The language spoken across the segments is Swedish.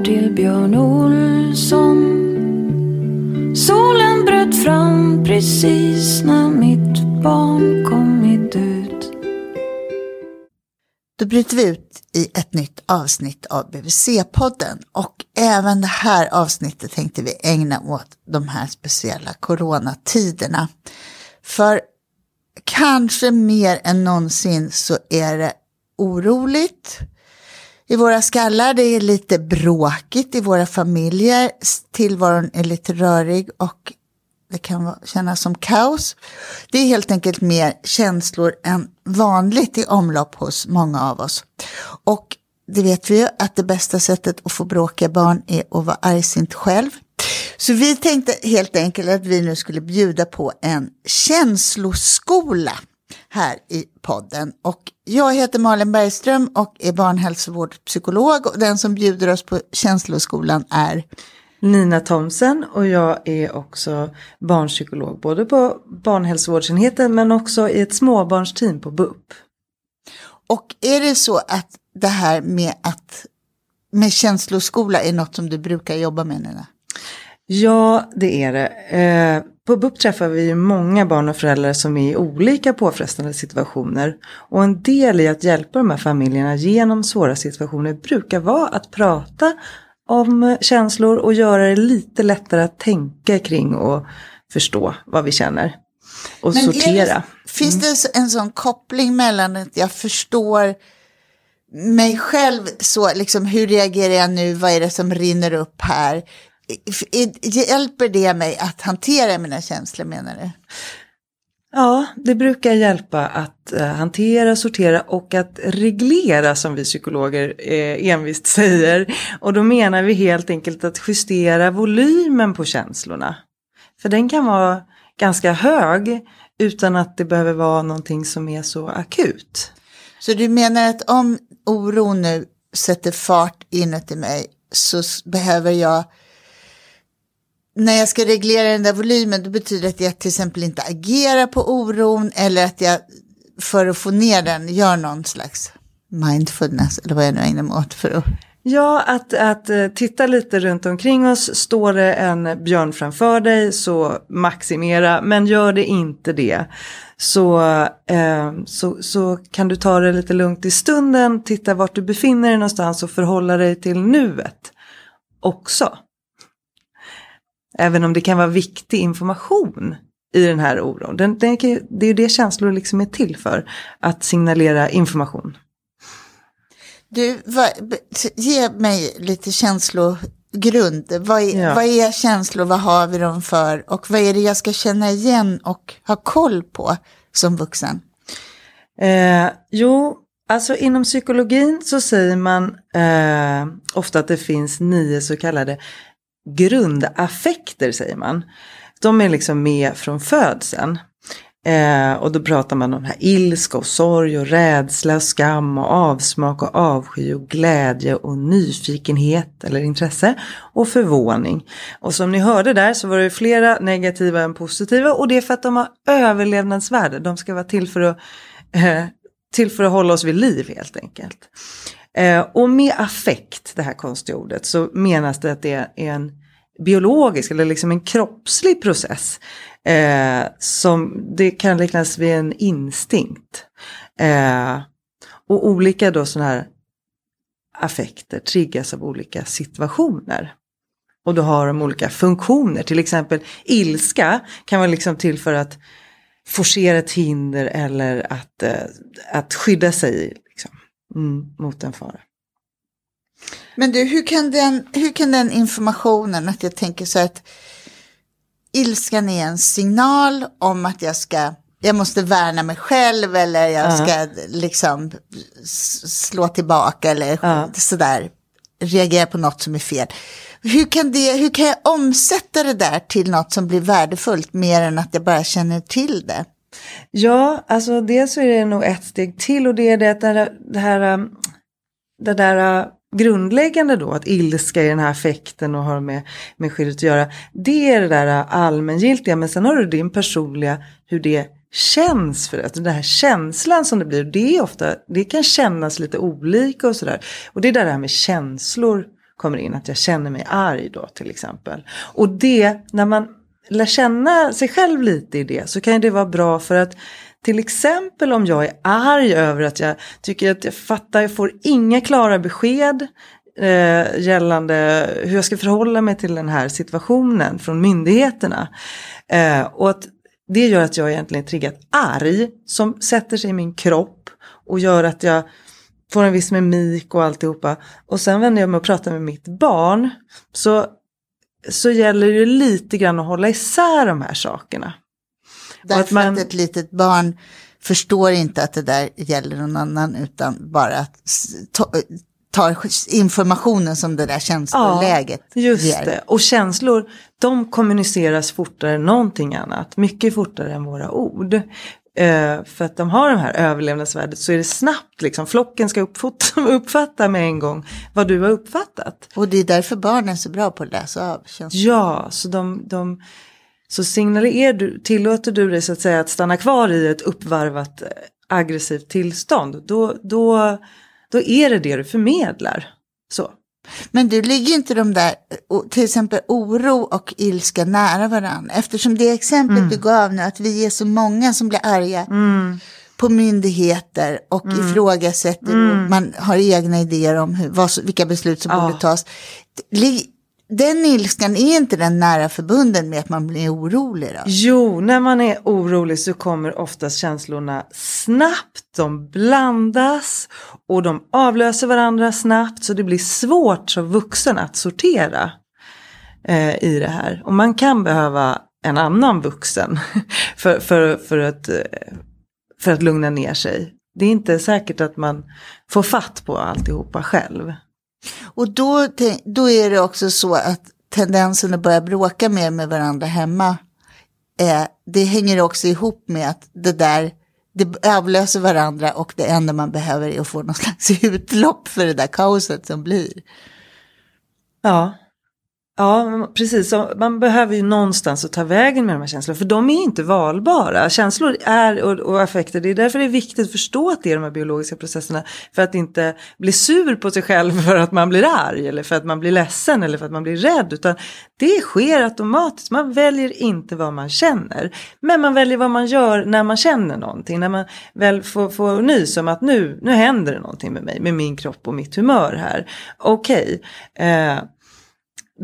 barn till Björn Olsson. Solen bröt fram precis när mitt barn kommit ut. Då bryter vi ut i ett nytt avsnitt av BVC-podden och även det här avsnittet tänkte vi ägna åt de här speciella coronatiderna. För kanske mer än någonsin så är det oroligt i våra skallar. Det är lite bråkigt i våra familjer. Tillvaron är lite rörig och det kan kännas som kaos. Det är helt enkelt mer känslor än vanligt i omlopp hos många av oss. Och det vet vi ju att det bästa sättet att få bråkiga barn är att vara argsint själv. Så vi tänkte helt enkelt att vi nu skulle bjuda på en känsloskola här i podden. Och jag heter Malin Bergström och är barnhälsovårdspsykolog och den som bjuder oss på känsloskolan är Nina Thomsen och jag är också barnpsykolog både på barnhälsovårdsenheten men också i ett småbarnsteam på BUP. Och är det så att det här med att med känsloskola är något som du brukar jobba med Nina? Ja, det är det. Eh, på BUP träffar vi många barn och föräldrar som är i olika påfrestande situationer. Och en del i att hjälpa de här familjerna genom svåra situationer brukar vara att prata om känslor och göra det lite lättare att tänka kring och förstå vad vi känner. Och Men sortera. Det, finns mm. det en sån koppling mellan att jag förstår mig själv så, liksom hur reagerar jag nu, vad är det som rinner upp här? Hjälper det mig att hantera mina känslor menar du? Ja, det brukar hjälpa att uh, hantera, sortera och att reglera som vi psykologer eh, envist säger. Och då menar vi helt enkelt att justera volymen på känslorna. För den kan vara ganska hög utan att det behöver vara någonting som är så akut. Så du menar att om oron nu sätter fart inuti mig så behöver jag när jag ska reglera den där volymen då betyder det att jag till exempel inte agerar på oron eller att jag för att få ner den gör någon slags mindfulness eller vad jag nu ägnar mig åt för att Ja, att, att eh, titta lite runt omkring oss. Står det en björn framför dig så maximera, men gör det inte det. Så, eh, så, så kan du ta det lite lugnt i stunden, titta vart du befinner dig någonstans och förhålla dig till nuet också. Även om det kan vara viktig information i den här oron. Den, den, det är ju det känslor liksom är till för, att signalera information. Du, vad, ge mig lite känslogrund. Vad är, ja. vad är känslor, vad har vi dem för och vad är det jag ska känna igen och ha koll på som vuxen? Eh, jo, alltså inom psykologin så säger man eh, ofta att det finns nio så kallade grundaffekter säger man. De är liksom med från födseln. Eh, och då pratar man om här ilska och sorg och rädsla och skam och avsmak och avsky och glädje och nyfikenhet eller intresse och förvåning. Och som ni hörde där så var det flera negativa än positiva och det är för att de har överlevnadsvärde. De ska vara till för att, eh, till för att hålla oss vid liv helt enkelt. Eh, och med affekt, det här konstiga ordet, så menas det att det är en biologisk eller liksom en kroppslig process. Eh, som det kan liknas vid en instinkt. Eh, och olika då sådana här affekter triggas av olika situationer. Och då har de olika funktioner, till exempel ilska kan vara liksom till för att forcera ett hinder eller att, eh, att skydda sig mm, mot en fara. Men du, hur kan, den, hur kan den informationen, att jag tänker så att ilskan är en signal om att jag ska jag måste värna mig själv eller jag ska uh -huh. liksom slå tillbaka eller uh -huh. sådär reagera på något som är fel. Hur kan, det, hur kan jag omsätta det där till något som blir värdefullt mer än att jag bara känner till det? Ja, alltså dels så är det nog ett steg till och det är det att det här, det här, um, det där uh, grundläggande då, att ilska är den här affekten och har med, med skyddet att göra. Det är det där uh, allmängiltiga, men sen har du din personliga, hur det känns för det. Den här känslan som det blir, det är ofta, det kan kännas lite olika och sådär. Och det är där det här med känslor kommer in, att jag känner mig arg då till exempel. Och det, när man lär känna sig själv lite i det så kan det vara bra för att till exempel om jag är arg över att jag tycker att jag fattar, jag får inga klara besked eh, gällande hur jag ska förhålla mig till den här situationen från myndigheterna. Eh, och att det gör att jag egentligen är triggat arg som sätter sig i min kropp och gör att jag får en viss mimik och alltihopa. Och sen vänder jag mig och pratar med mitt barn. Så, så gäller det lite grann att hålla isär de här sakerna. Därför att man- att ett litet barn förstår inte att det där gäller någon annan utan bara tar informationen som det där känsloläget Just ger. det, och känslor de kommuniceras fortare än någonting annat. Mycket fortare än våra ord. Eh, för att de har det här överlevnadsvärdet så är det snabbt liksom. Flocken ska uppfatta, med en gång vad du har uppfattat. Och det är därför barn är så bra på att läsa av. Ja, så de, de så signalerar du, tillåter du dig så att säga att stanna kvar i ett uppvarvat eh, aggressivt tillstånd. Då, då, då är det det du förmedlar. Så. Men du ligger inte de där, o- till exempel oro och ilska nära varandra. Eftersom det exempel Mm. du gav nu, att vi är så många som blir arga på myndigheter och Mm. ifrågasätter och man har egna idéer om hur, vad, vilka beslut som Ja. borde tas. Li- den ilskan är inte den nära förbunden med att man blir orolig då? Jo, när man är orolig så kommer oftast känslorna snabbt, de blandas och de avlöser varandra snabbt så det blir svårt som vuxen att sortera eh, i det här. Och man kan behöva en annan vuxen för, för, för, att, eh, för att lugna ner sig. Det är inte säkert att man får fatt på alltihopa själv. Och då, då är det också så att tendensen att börja bråka mer med varandra hemma, eh, det hänger också ihop med att det där, det avlöser varandra och det enda man behöver är att få någon slags utlopp för det där kaoset som blir. Ja. Ja, precis. Så man behöver ju någonstans att ta vägen med de här känslorna. För de är inte valbara. Känslor är, och, och affekter, det är därför det är viktigt att förstå att det är de här biologiska processerna. För att inte bli sur på sig själv för att man blir arg. Eller för att man blir ledsen eller för att man blir rädd. Utan det sker automatiskt. Man väljer inte vad man känner. Men man väljer vad man gör när man känner någonting. När man väl får, får nys om att nu, nu händer det någonting med mig. Med min kropp och mitt humör här. Okej. Eh,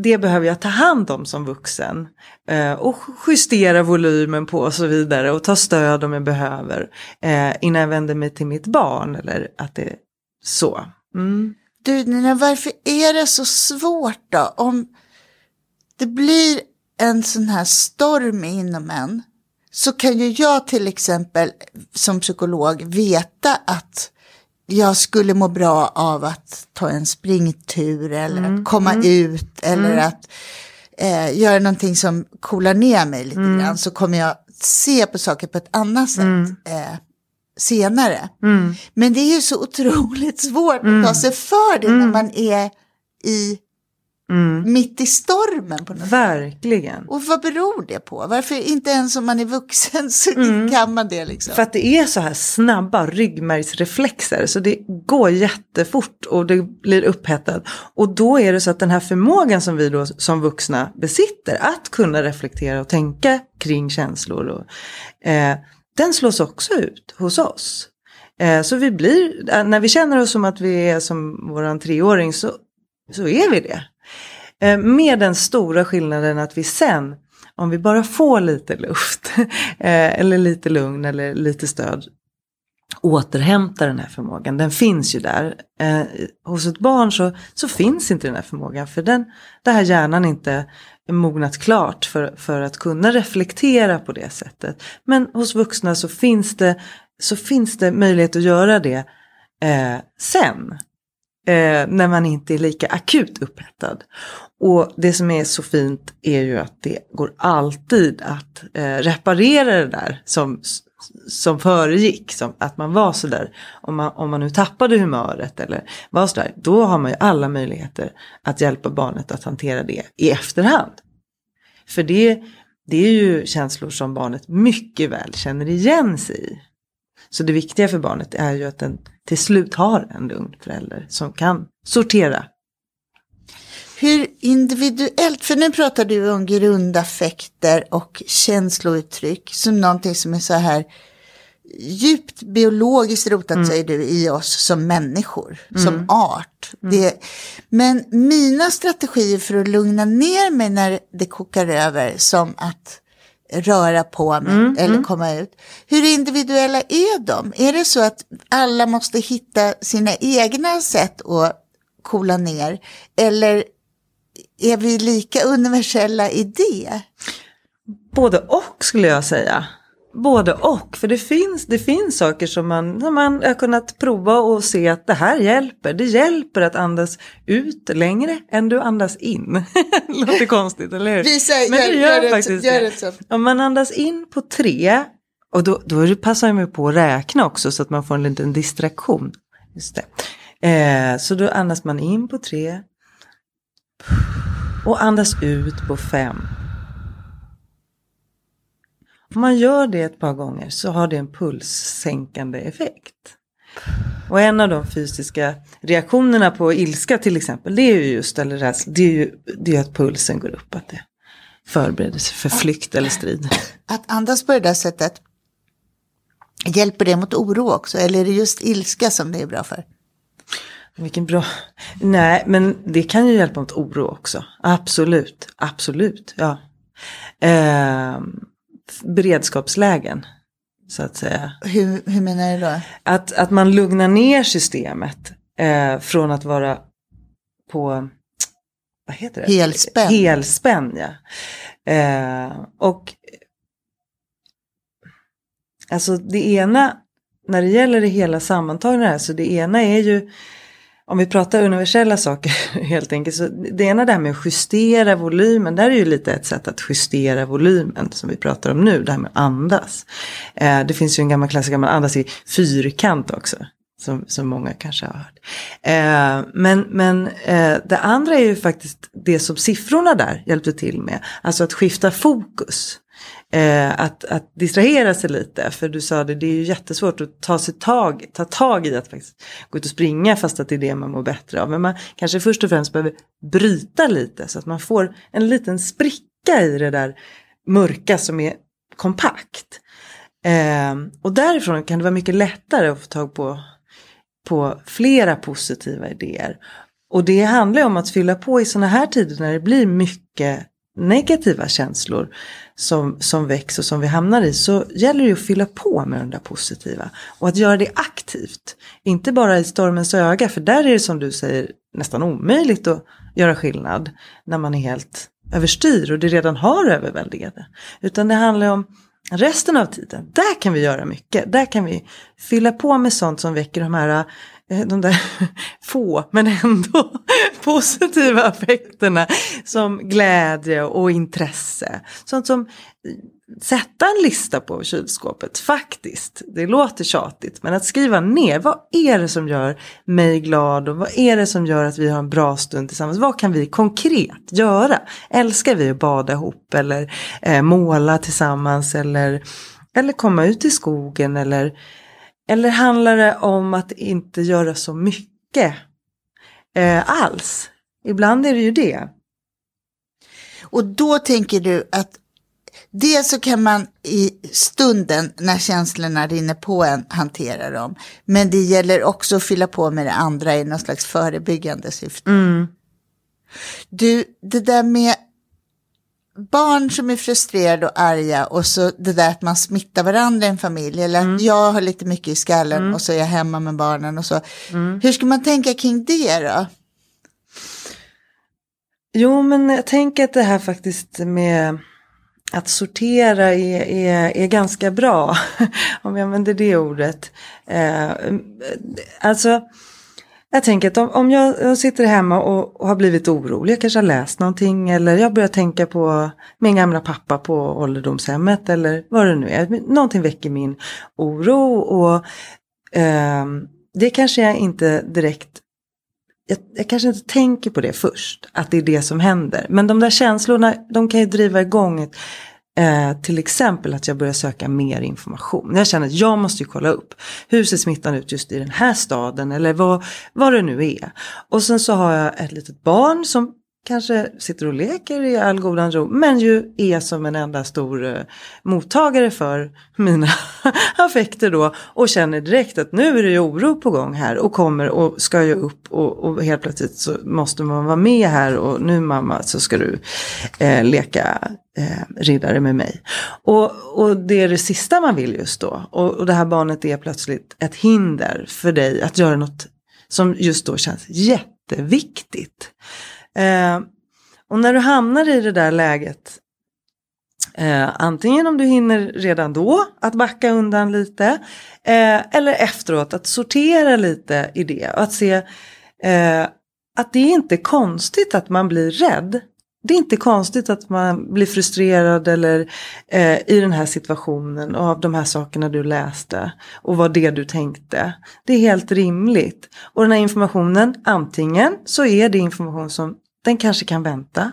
det behöver jag ta hand om som vuxen. Eh, och justera volymen på och så vidare. Och ta stöd om jag behöver. Eh, innan jag vänder mig till mitt barn. Eller att det är så. Mm. Du Nina, varför är det så svårt då? Om det blir en sån här storm inom en så kan ju jag till exempel som psykolog veta att jag skulle må bra av att ta en springtur eller att komma ut eller att eh, göra någonting som coolar ner mig lite grann så kommer jag se på saker på ett annat sätt eh, senare. Men det är ju så otroligt svårt att ta sig för det när man är i, mitt i stormen på något sätt. Verkligen. Och vad beror det på? Varför inte ens om man är vuxen så kan man det liksom? För att det är så här snabba ryggmärgsreflexer så det går jättefort och det blir upphettat. Och då är det så att den här förmågan som vi då som vuxna besitter att kunna reflektera och tänka kring känslor och, eh, den slås också ut hos oss. Eh, så vi blir, när vi känner oss som att vi är som våran treåring så, så är vi det. Eh, med den stora skillnaden att vi sen, om vi bara får lite luft, eh, eller lite lugn eller lite stöd, återhämta den här förmågan. Den finns ju där. Eh, hos ett barn så, så finns inte den här förmågan för den, det här hjärnan inte mognat klart för, för att kunna reflektera på det sättet. Men hos vuxna så finns det, så finns det möjlighet att göra det eh, sen. Eh, när man inte är lika akut upphettad. Och det som är så fint är ju att det går alltid att eh, reparera det där som, som föregick. Som att man var sådär, om man, om man nu tappade humöret eller var sådär. Då har man ju alla möjligheter att hjälpa barnet att hantera det i efterhand. För det, det är ju känslor som barnet mycket väl känner igen sig i. Så det viktiga för barnet är ju att den till slut har en lugn förälder som kan sortera. Hur individuellt, för nu pratar du om grundaffekter och känslouttryck som någonting som är så här djupt biologiskt rotat Mm. säger du i oss som människor, som art. Det, men mina strategier för att lugna ner mig när det kokar över som att röra på mig Mm, eller komma ut. Hur individuella är de? Är det så att alla måste hitta sina egna sätt att coola ner? Eller är vi lika universella i det? Både och skulle jag säga. Både och, för det finns, det finns saker som man, som man har kunnat prova och se att det här hjälper. Det hjälper att andas ut längre än du andas in. Låter konstigt, eller hur? Visa, Men gör, det gör, gör det, faktiskt gör det. det så. Om man andas in på tre, och då, då det- passar man ju på att räkna också så att man får en liten distraktion. Just det. Eh, så då andas man in på tre och andas ut på fem. Om man gör det ett par gånger så har det en pulssänkande effekt. Och en av de fysiska reaktionerna på ilska till exempel, det är ju just, eller rädsla, det är ju det är att pulsen går upp, att det förbereder sig för flykt eller strid. Att andas på det där sättet, hjälper det mot oro också? Eller är det just ilska som det är bra för? Vilken bra... Nej, men det kan ju hjälpa mot oro också. Absolut, absolut, ja. Eh, beredskapslägen, så att säga. Hur, hur menar du då? Att, att man lugnar ner systemet eh, från att vara på, vad heter det? Helspänn. Helspänn, ja. Eh, och alltså det ena, när det gäller det hela sammantagna här, så det ena är ju, om vi pratar universella saker helt enkelt, så det ena där med att justera volymen, där är ju lite ett sätt att justera volymen som vi pratar om nu, det här med att andas. Eh, det finns ju en gammal klassiker, man andas i fyrkant också. Som, som många kanske har hört. Eh, men men eh, det andra är ju faktiskt det som siffrorna där hjälpte till med. Alltså att skifta fokus. Eh, att, att distrahera sig lite, för du sa det, det är ju jättesvårt att ta, sig tag, ta tag i att faktiskt gå ut och springa fast att det är det man mår bättre av. Men man kanske först och främst behöver bryta lite så att man får en liten spricka i det där mörka som är kompakt. Eh, och därifrån kan det vara mycket lättare att få tag på, på flera positiva idéer. Och det handlar ju om att fylla på i sådana här tider när det blir mycket negativa känslor som, som väcks och som vi hamnar i så gäller det ju att fylla på med de där positiva. Och att göra det aktivt. Inte bara i stormens öga för där är det som du säger nästan omöjligt att göra skillnad när man är helt överstyr och det redan har överväldigande. Utan det handlar om resten av tiden. Där kan vi göra mycket. Där kan vi fylla på med sånt som väcker de här Eh, de där få men ändå positiva affekterna som glädje och intresse. Sånt som eh, sätta en lista på kylskåpet faktiskt. Det låter tjatigt men att skriva ner vad är det som gör mig glad och vad är det som gör att vi har en bra stund tillsammans. Vad kan vi konkret göra? Älskar vi att bada ihop eller eh, måla tillsammans eller, eller komma ut i skogen eller eller handlar det om att inte göra så mycket eh, alls? Ibland är det ju det. Och då tänker du att dels så kan man i stunden när känslorna rinner på en hantera dem. Men det gäller också att fylla på med det andra i någon slags förebyggande syfte. Mm. Du, det där med barn som är frustrerade och arga och så det där att man smittar varandra i en familj. Eller att jag har lite mycket i skallen och så är jag hemma med barnen och så. Hur ska man tänka kring det då? Jo, men jag tänker att det här faktiskt med att sortera är, är, är ganska bra. Om jag använder det ordet. Eh, alltså, jag tänker att om, om jag, sitter hemma och, och har blivit orolig, jag kanske har läst någonting eller jag börjar tänka på min gamla pappa på ålderdomshemmet eller vad det nu är. Någonting väcker min oro och eh, det kanske jag inte direkt jag, jag kanske inte tänker på det först, att det är det som händer. Men de där känslorna, de kan ju driva igång ett, eh, till exempel att jag börjar söka mer information. Jag känner att jag måste ju kolla upp, hur ser smittan ut just i den här staden eller vad, vad det nu är. Och sen så har jag ett litet barn som kanske sitter och leker i all godan ro, men ju är som en enda stor eh, mottagare för mina affekter då och känner direkt att nu är det ju oro på gång här och kommer och ska ju upp och, och helt plötsligt så måste man vara med här och nu mamma så ska du eh, leka eh, riddare med mig. Och, och det är det sista man vill just då och, och det här barnet är plötsligt ett hinder för dig att göra något som just då känns jätteviktigt. Eh, och när du hamnar i det där läget, eh, antingen om du hinner redan då att backa undan lite, eh, eller efteråt att sortera lite i det och att se eh, att det är inte konstigt att man blir rädd. Det är inte konstigt att man blir frustrerad eller eh, i den här situationen och av de här sakerna du läste och vad det du tänkte. Det är helt rimligt. Och den här informationen, antingen så är det information som den kanske kan vänta.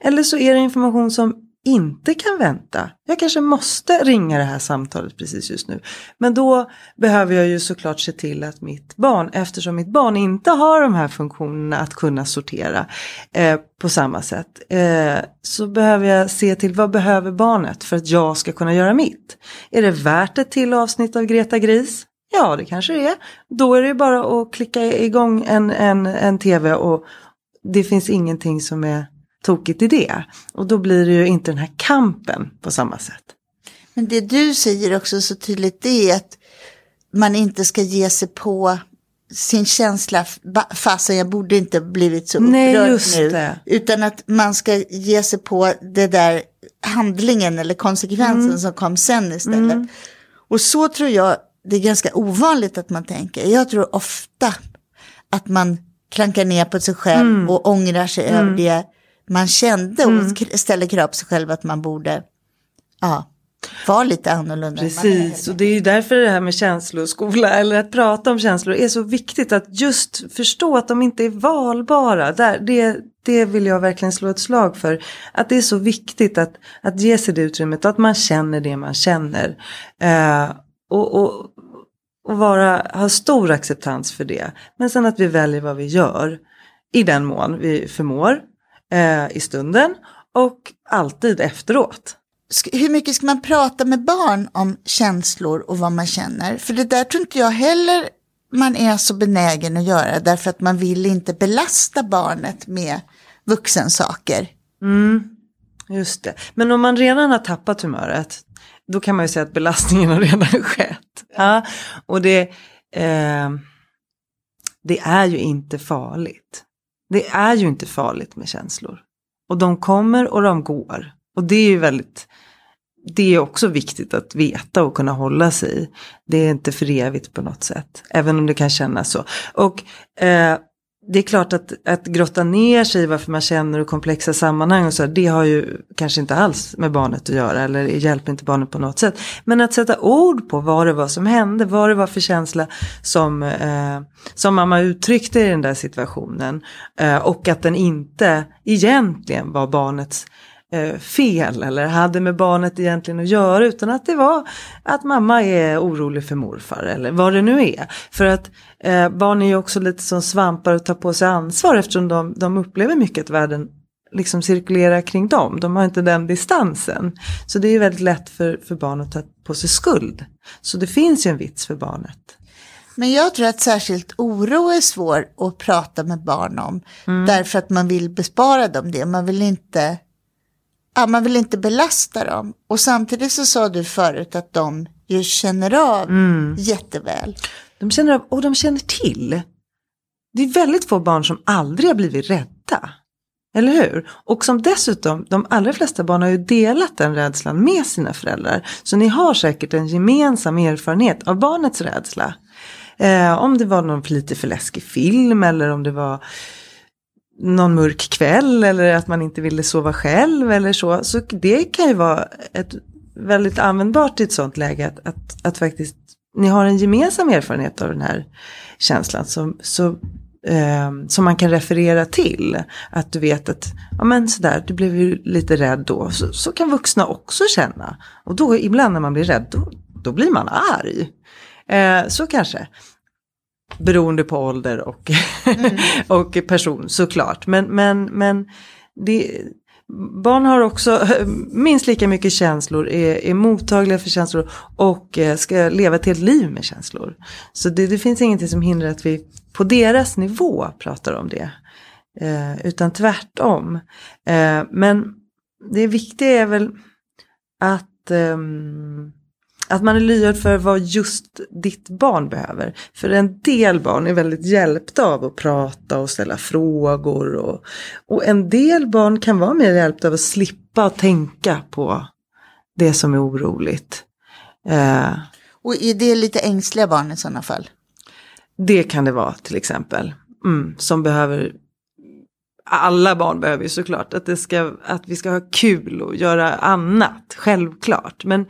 Eller så är det information som inte kan vänta. Jag kanske måste ringa det här samtalet precis just nu. Men då behöver jag ju såklart se till att mitt barn, eftersom mitt barn inte har de här funktionerna att kunna sortera eh, på samma sätt, eh, så behöver jag se till vad behöver barnet för att jag ska kunna göra mitt. Är det värt ett till avsnitt av Greta Gris? Ja, det kanske det är. Då är det bara att klicka igång en, en, en tv och, det finns ingenting som är tokigt i det. Och då blir det ju inte den här kampen på samma sätt. Men det du säger också så tydligt det är att man inte ska ge sig på sin känsla, fasen jag borde inte blivit så upprörd nu. Det. Utan att man ska ge sig på det där handlingen eller konsekvensen mm. som kom sen istället. Mm. Och så tror jag det är ganska ovanligt att man tänker. Jag tror ofta att man klankar ner på sig själv mm. och ångrar sig mm. över det man kände och mm. ställer krav på sig själv att man borde ja, vara lite annorlunda. Precis, och det är ju därför det här med känsloskola eller att prata om känslor är så viktigt att just förstå att de inte är valbara. Där, det, det vill jag verkligen slå ett slag för. Att det är så viktigt att, att ge sig det utrymmet och att man känner det man känner. Eh, och, och, och vara, ha stor acceptans för det. Men sen att vi väljer vad vi gör i den mån vi förmår eh, i stunden och alltid efteråt. Hur mycket ska man prata med barn om känslor och vad man känner? För det där tror inte jag heller man är så benägen att göra därför att man vill inte belasta barnet med vuxensaker. Mm, just det. Men om man redan har tappat humöret då kan man ju säga att belastningen har redan skett. Ja, och det, eh, det är ju inte farligt. Det är ju inte farligt med känslor. Och de kommer och de går. Och det är ju väldigt, det är också viktigt att veta och kunna hålla sig i. Det är inte för evigt på något sätt. Även om det kan kännas så. Och eh, det är klart att, att grotta ner sig i varför man känner och komplexa sammanhang och så, det har ju kanske inte alls med barnet att göra eller hjälper inte barnet på något sätt. Men att sätta ord på vad det var som hände, vad det var för känsla som, eh, som mamma uttryckte i den där situationen. Eh, och att den inte egentligen var barnets eh, fel eller hade med barnet egentligen att göra utan att det var att mamma är orolig för morfar eller vad det nu är. För att eh, barn är ju också lite som svampar och tar på sig ansvar eftersom de, de upplever mycket att världen liksom cirkulerar kring dem. De har inte den distansen. Så det är väldigt lätt för, för barn att ta på sig skuld. Så det finns ju en vits för barnet. Men jag tror att särskilt oro är svår att prata med barn om. Mm. Därför att man vill bespara dem det. Man vill inte ja, man vill inte belasta dem. Och samtidigt så sa du förut att de ju känner av mm. jätteväl. De känner av och de känner till. Det är väldigt få barn som aldrig har blivit rädda. Eller hur? Och som dessutom, de allra flesta barn har ju delat den rädslan med sina föräldrar. Så ni har säkert en gemensam erfarenhet av barnets rädsla. Eh, om det var någon lite för läskig film eller om det var någon mörk kväll eller att man inte ville sova själv eller så. Så det kan ju vara ett väldigt användbart i ett sånt läge att, att, att faktiskt ni har en gemensam erfarenhet av den här känslan som, så, eh, som man kan referera till. Att du vet att, ja men sådär, du blev ju lite rädd då. Så, så kan vuxna också känna. Och då ibland när man blir rädd, då, då blir man arg. Eh, så kanske beroende på ålder och, och person såklart. Men, men, men det, barn har också minst lika mycket känslor, är, är mottagliga för känslor och eh, ska leva ett helt liv med känslor. Så det, det finns ingenting som hindrar att vi på deras nivå pratar om det. Eh, utan tvärtom. Eh, men det viktiga är väl att, ehm, att man är lyhörd för vad just ditt barn behöver. För en del barn är väldigt hjälpta av att prata och ställa frågor. Och, och en del barn kan vara mer hjälpta av att slippa tänka på det som är oroligt. Eh, Och är det lite ängsliga barn i sådana fall? Det kan det vara till exempel. Mm, som behöver alla barn behöver ju såklart att, det ska, att vi ska ha kul och göra annat, självklart. Men,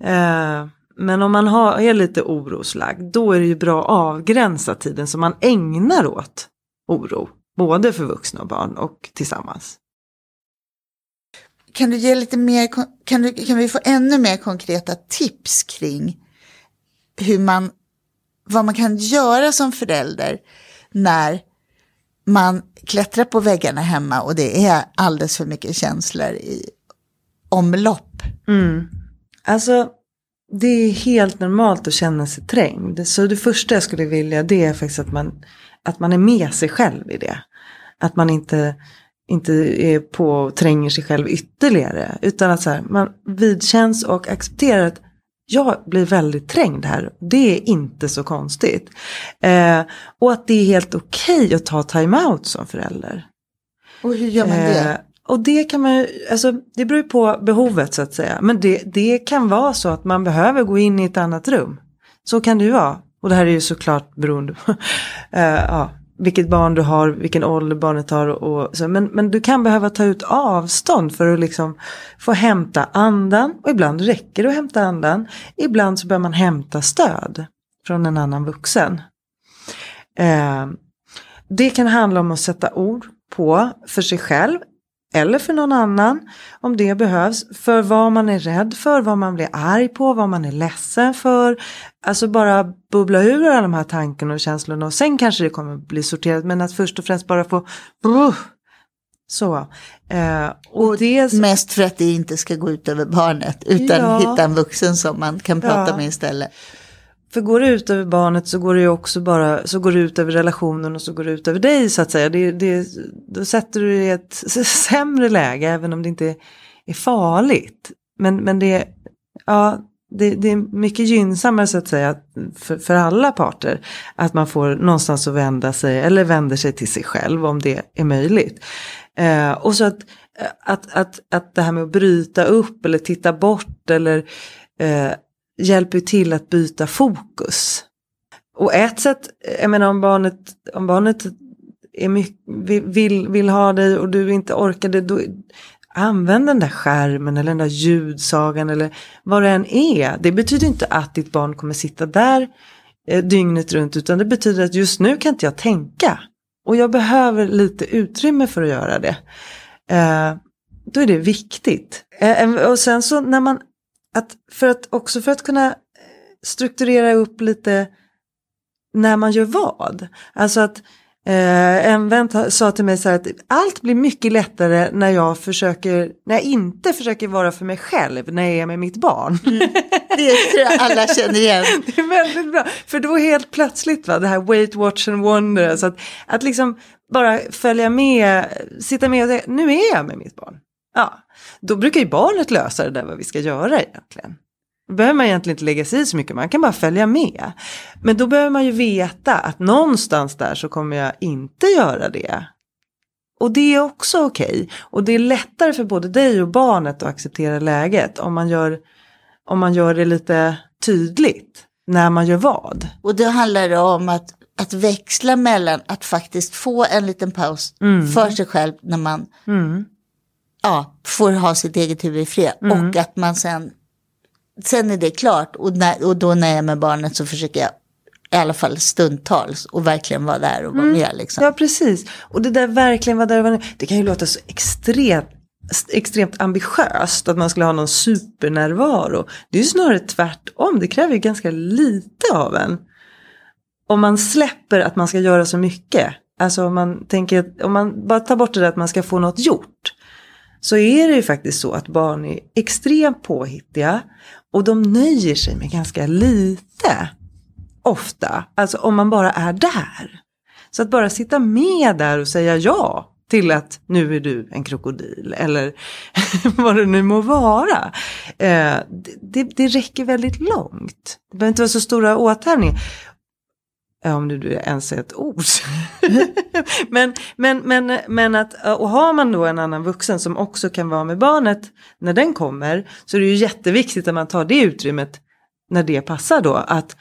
eh, men om man har, är lite oroslagd, då är det ju bra att avgränsa tiden som man ägnar åt oro. Både för vuxna och barn och tillsammans. Kan du ge lite mer, kan, du, kan vi få ännu mer konkreta tips kring hur man, vad man kan göra som förälder när man klättrar på väggarna hemma och det är alldeles för mycket känslor i omlopp? Alltså, det är helt normalt att känna sig trängd. Så det första jag skulle vilja det är faktiskt att man, att man är med sig själv i det. Att man inte, inte är på och tränger sig själv ytterligare. Utan att så här, man vidkänns och accepterar att jag blir väldigt trängd här. Det är inte så konstigt. Eh, och att det är helt okej att ta time-out som förälder. Och hur gör man Eh, det? Och det kan man alltså det beror ju på behovet så att säga. Men det, det kan vara så att man behöver gå in i ett annat rum. Så kan det ju vara. Och det här är ju såklart beroende på uh, ja, vilket barn du har, vilken ålder barnet har. Och, och så. Men, men du kan behöva ta ut avstånd för att liksom få hämta andan. Och ibland räcker det att hämta andan. Ibland så behöver man hämta stöd från en annan vuxen. Uh, det kan handla om att sätta ord på för sig själv eller för någon annan om det behövs. För vad man är rädd för, vad man blir arg på, vad man är ledsen för. Alltså bara bubbla ur alla de här tankarna och känslorna och sen kanske det kommer bli sorterat. Men att först och främst bara få uh, så. Eh, och det, Mest för att det inte ska gå ut över barnet utan Ja. hitta en vuxen som man kan prata Ja. med istället. För går det ut över barnet så går det ju också bara, så går det ut över relationen och så går det ut över dig så att säga. Det, det, då sätter du dig i ett sämre läge även om det inte är farligt. Men, men det, ja, det, det är mycket gynnsammare så att säga för, för alla parter. Att man får någonstans att vända sig eller vänder sig till sig själv om det är möjligt. Eh, och så att, eh, att, att, att det här med att bryta upp eller titta bort eller eh, hjälper ju till att byta fokus. Och ett sätt, jag menar om barnet, om barnet är mycket, vill, vill ha dig och du inte orkar det, då använd den där skärmen eller den där ljudsagan eller vad det än är. Det betyder inte att ditt barn kommer sitta där eh, dygnet runt utan det betyder att just nu kan inte jag tänka. Och jag behöver lite utrymme för att göra det. Eh, då är det viktigt. Eh, eh och sen så när man, att för att också för att kunna strukturera upp lite när man gör vad. Alltså att eh, en vän sa till mig så här att allt blir mycket lättare när jag försöker, när jag inte försöker vara för mig själv när jag är med mitt barn. Det tror jag alla känner igen. Det är väldigt bra. För då helt plötsligt, va, det här wait, watch and wonder. Så att, att liksom bara följa med, sitta med och säga, nu är jag med mitt barn. Ja, då brukar ju barnet lösa det där vad vi ska göra egentligen. Då behöver man egentligen inte lägga sig i så mycket, man kan bara följa med. Men då behöver man ju veta att någonstans där så kommer jag inte göra det. Och det är också okej. Och det är lättare för både dig och barnet att acceptera läget om man gör, om man gör det lite tydligt när man gör vad. Och då handlar det om att, att växla mellan att faktiskt få en liten paus Mm. för sig själv när man ja, får ha sitt eget huvud i fred. Mm. Och att man sen, sen är det klart. Och, när, och då när jag är med barnet så försöker jag i alla fall stundtals och verkligen vara där och vara med. Liksom. Ja, precis. Och det där verkligen var där, var nu. det kan ju låta så extremt, extremt ambitiöst att man skulle ha någon supernärvaro. Det är ju snarare tvärtom, det kräver ju ganska lite av en. om man släpper att man ska göra så mycket, alltså om man tänker, om man bara tar bort det där att man ska få något gjort, så är det ju faktiskt så att barn är extremt påhittiga och de nöjer sig med ganska lite. Ofta, alltså om man bara är där. Så att bara sitta med där och säga ja till att nu är du en krokodil eller vad det nu må vara. Eh, det, det räcker väldigt långt. Det behöver inte vara så stora åthävningar. Om nu ens är ett ord. men, men, men, men att, och har man då en annan vuxen som också kan vara med barnet när den kommer så är det ju jätteviktigt att man tar det utrymmet när det passar då. Att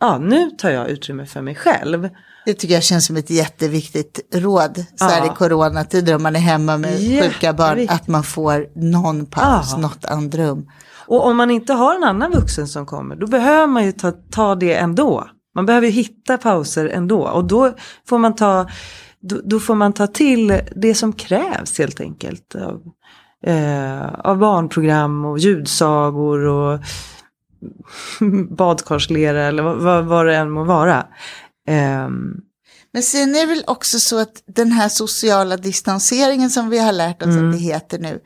ja, nu tar jag utrymme för mig själv. Det tycker jag känns som ett jätteviktigt råd så här ja. i coronatider om man är hemma med sjuka barn. Att man får någon paus, ja. något andrum. Och om man inte har en annan vuxen som kommer då behöver man ju ta, ta det ändå. Man behöver hitta pauser ändå och då får man ta, då, då får man ta till det som krävs helt enkelt. Av, eh, av barnprogram och ljudsagor och badkarslera eller vad, vad det än må vara. Um, men sen är det väl också så att den här sociala distanseringen som vi har lärt oss mm. att det heter nu,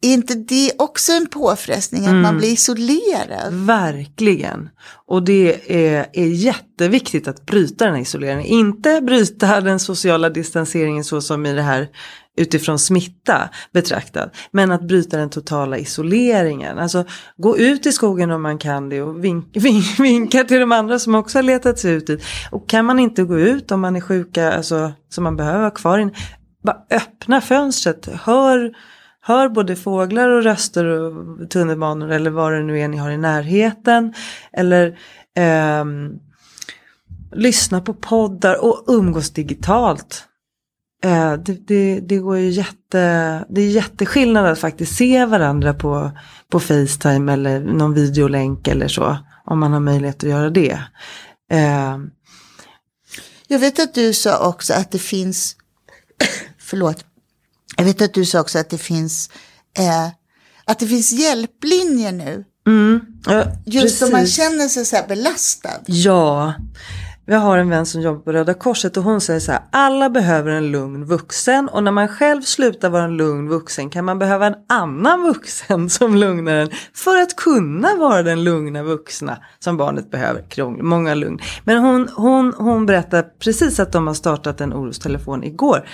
är inte det också en påfrestning att mm. man blir isolerad? Verkligen. Och det är, är jätteviktigt att bryta den här isoleringen. Inte bryta den sociala distanseringen så som i det här utifrån smitta betraktad. Men att bryta den totala isoleringen. Alltså gå ut i skogen om man kan det och vink, vink, vinka till de andra som också har letat sig ut dit. Och kan man inte gå ut om man är sjuka, alltså som man behöver vara kvar in, bara öppna fönstret, hör hör både fåglar och röster och tunnelbanor eller vad det nu är ni har i närheten. Eller eh, lyssna på poddar och umgås digitalt. Eh, det, det, det, går ju jätte, det är jätteskillnad att faktiskt se varandra på, på Facetime eller någon videolänk eller så. Om man har möjlighet att göra det. Eh, jag vet att du sa också att det finns, förlåt, jag vet att du sa också att det finns, eh, att det finns hjälplinjer nu. Mm, ja, Just om man känner sig så här belastad. Ja, jag har en vän som jobbar på Röda Korset och hon säger så här, alla behöver en lugn vuxen och när man själv slutar vara en lugn vuxen kan man behöva en annan vuxen som lugnar en för att kunna vara den lugna vuxna som barnet behöver. Krångel, många lugn. Men hon, hon, hon berättar precis att de har startat en orostelefon igår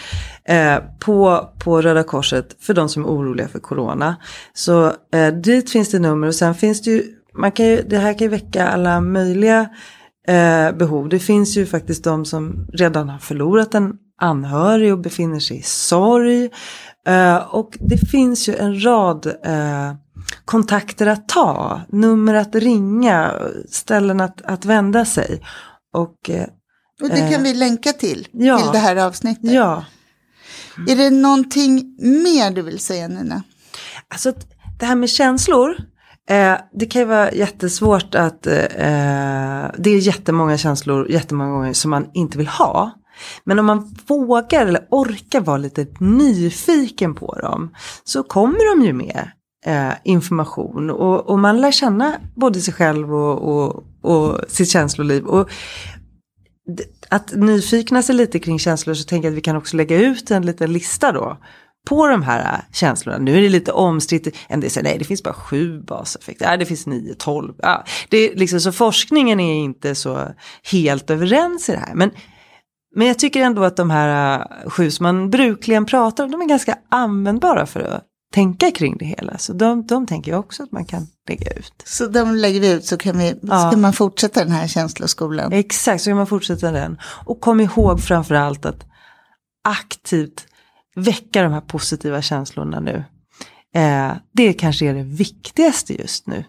eh, på, på Röda Korset för de som är oroliga för corona. Så eh, dit finns det nummer och sen finns det ju, man kan ju, det här kan ju väcka alla möjliga eh, behov. Det finns ju faktiskt de som redan har förlorat en anhörig och befinner sig i sorg. Eh, och det finns ju en rad eh, kontakter att ta, nummer att ringa, ställen att, att vända sig. Och, eh, och det kan vi länka till, ja, till det här avsnittet. Ja. Är det någonting mer du vill säga Nina? Alltså det här med känslor, Eh, det kan ju vara jättesvårt att, eh, det är jättemånga känslor jättemånga gånger som man inte vill ha. Men om man vågar eller orkar vara lite nyfiken på dem så kommer de ju med eh, information och, och, man lär känna både sig själv och, och, och sitt känsloliv. Och, att nyfikna sig lite kring känslor så tänker jag att vi kan också lägga ut en liten lista då på de här äh, känslorna. Nu är det lite omstritt. En del säger nej det finns bara sju baseffekter. Nej det finns nio, tolv. Ja, det är liksom, så forskningen är inte så helt överens i det här. Men, men jag tycker ändå att de här äh, sju som man brukligen pratar om, de är ganska användbara för att tänka kring det hela. Så de, de tänker jag också att man kan lägga ut. Så de lägger vi ut så kan, vi, ja. man fortsätta den här känsloskolan? Exakt, så kan man fortsätta den. Och kom ihåg framförallt att aktivt väcka de här positiva känslorna nu. Eh, det kanske är det viktigaste just nu.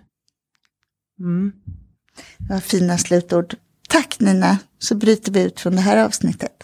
Mm. var fina slutord. Tack Nina, så bryter vi ut från det här avsnittet.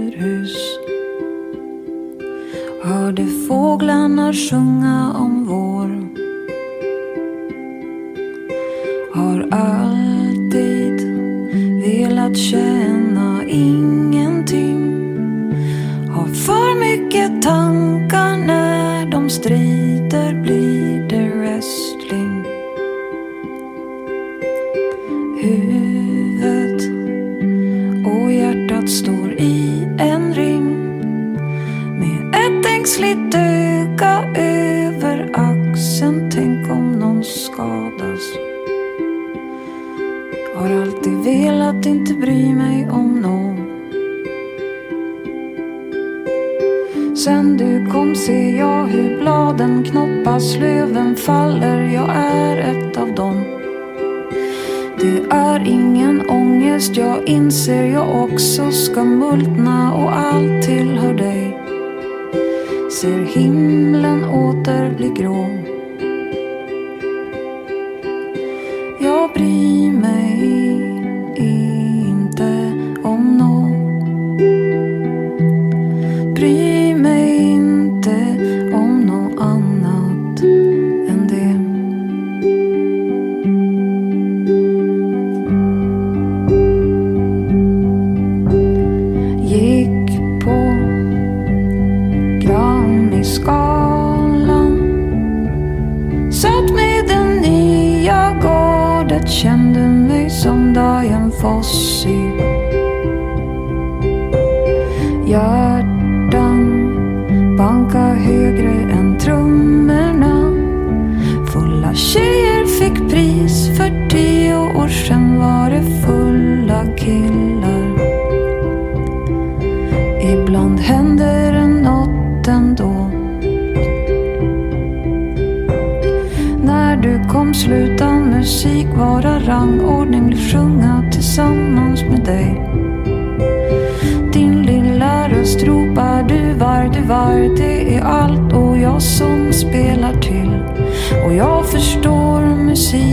Fåglarna sjunga om Har alltid velat inte bry mig om någon. Sen du kom ser jag hur bladen knoppas, löven faller. Jag är ett av dem. Det är ingen ångest, jag inser jag också ska multna och allt tillhör dig. Ser himlen åter bli grå. Hjärtan banka högre än trummorna Fulla tjejer fick pris För tio år sedan var det fulla killar Ibland händer det något ändå. När du kom sluta musik vara rangordning, vill sjunga tillsammans med dig. Din ropar du var, du var, det är allt och jag som spelar till. Och jag förstår musik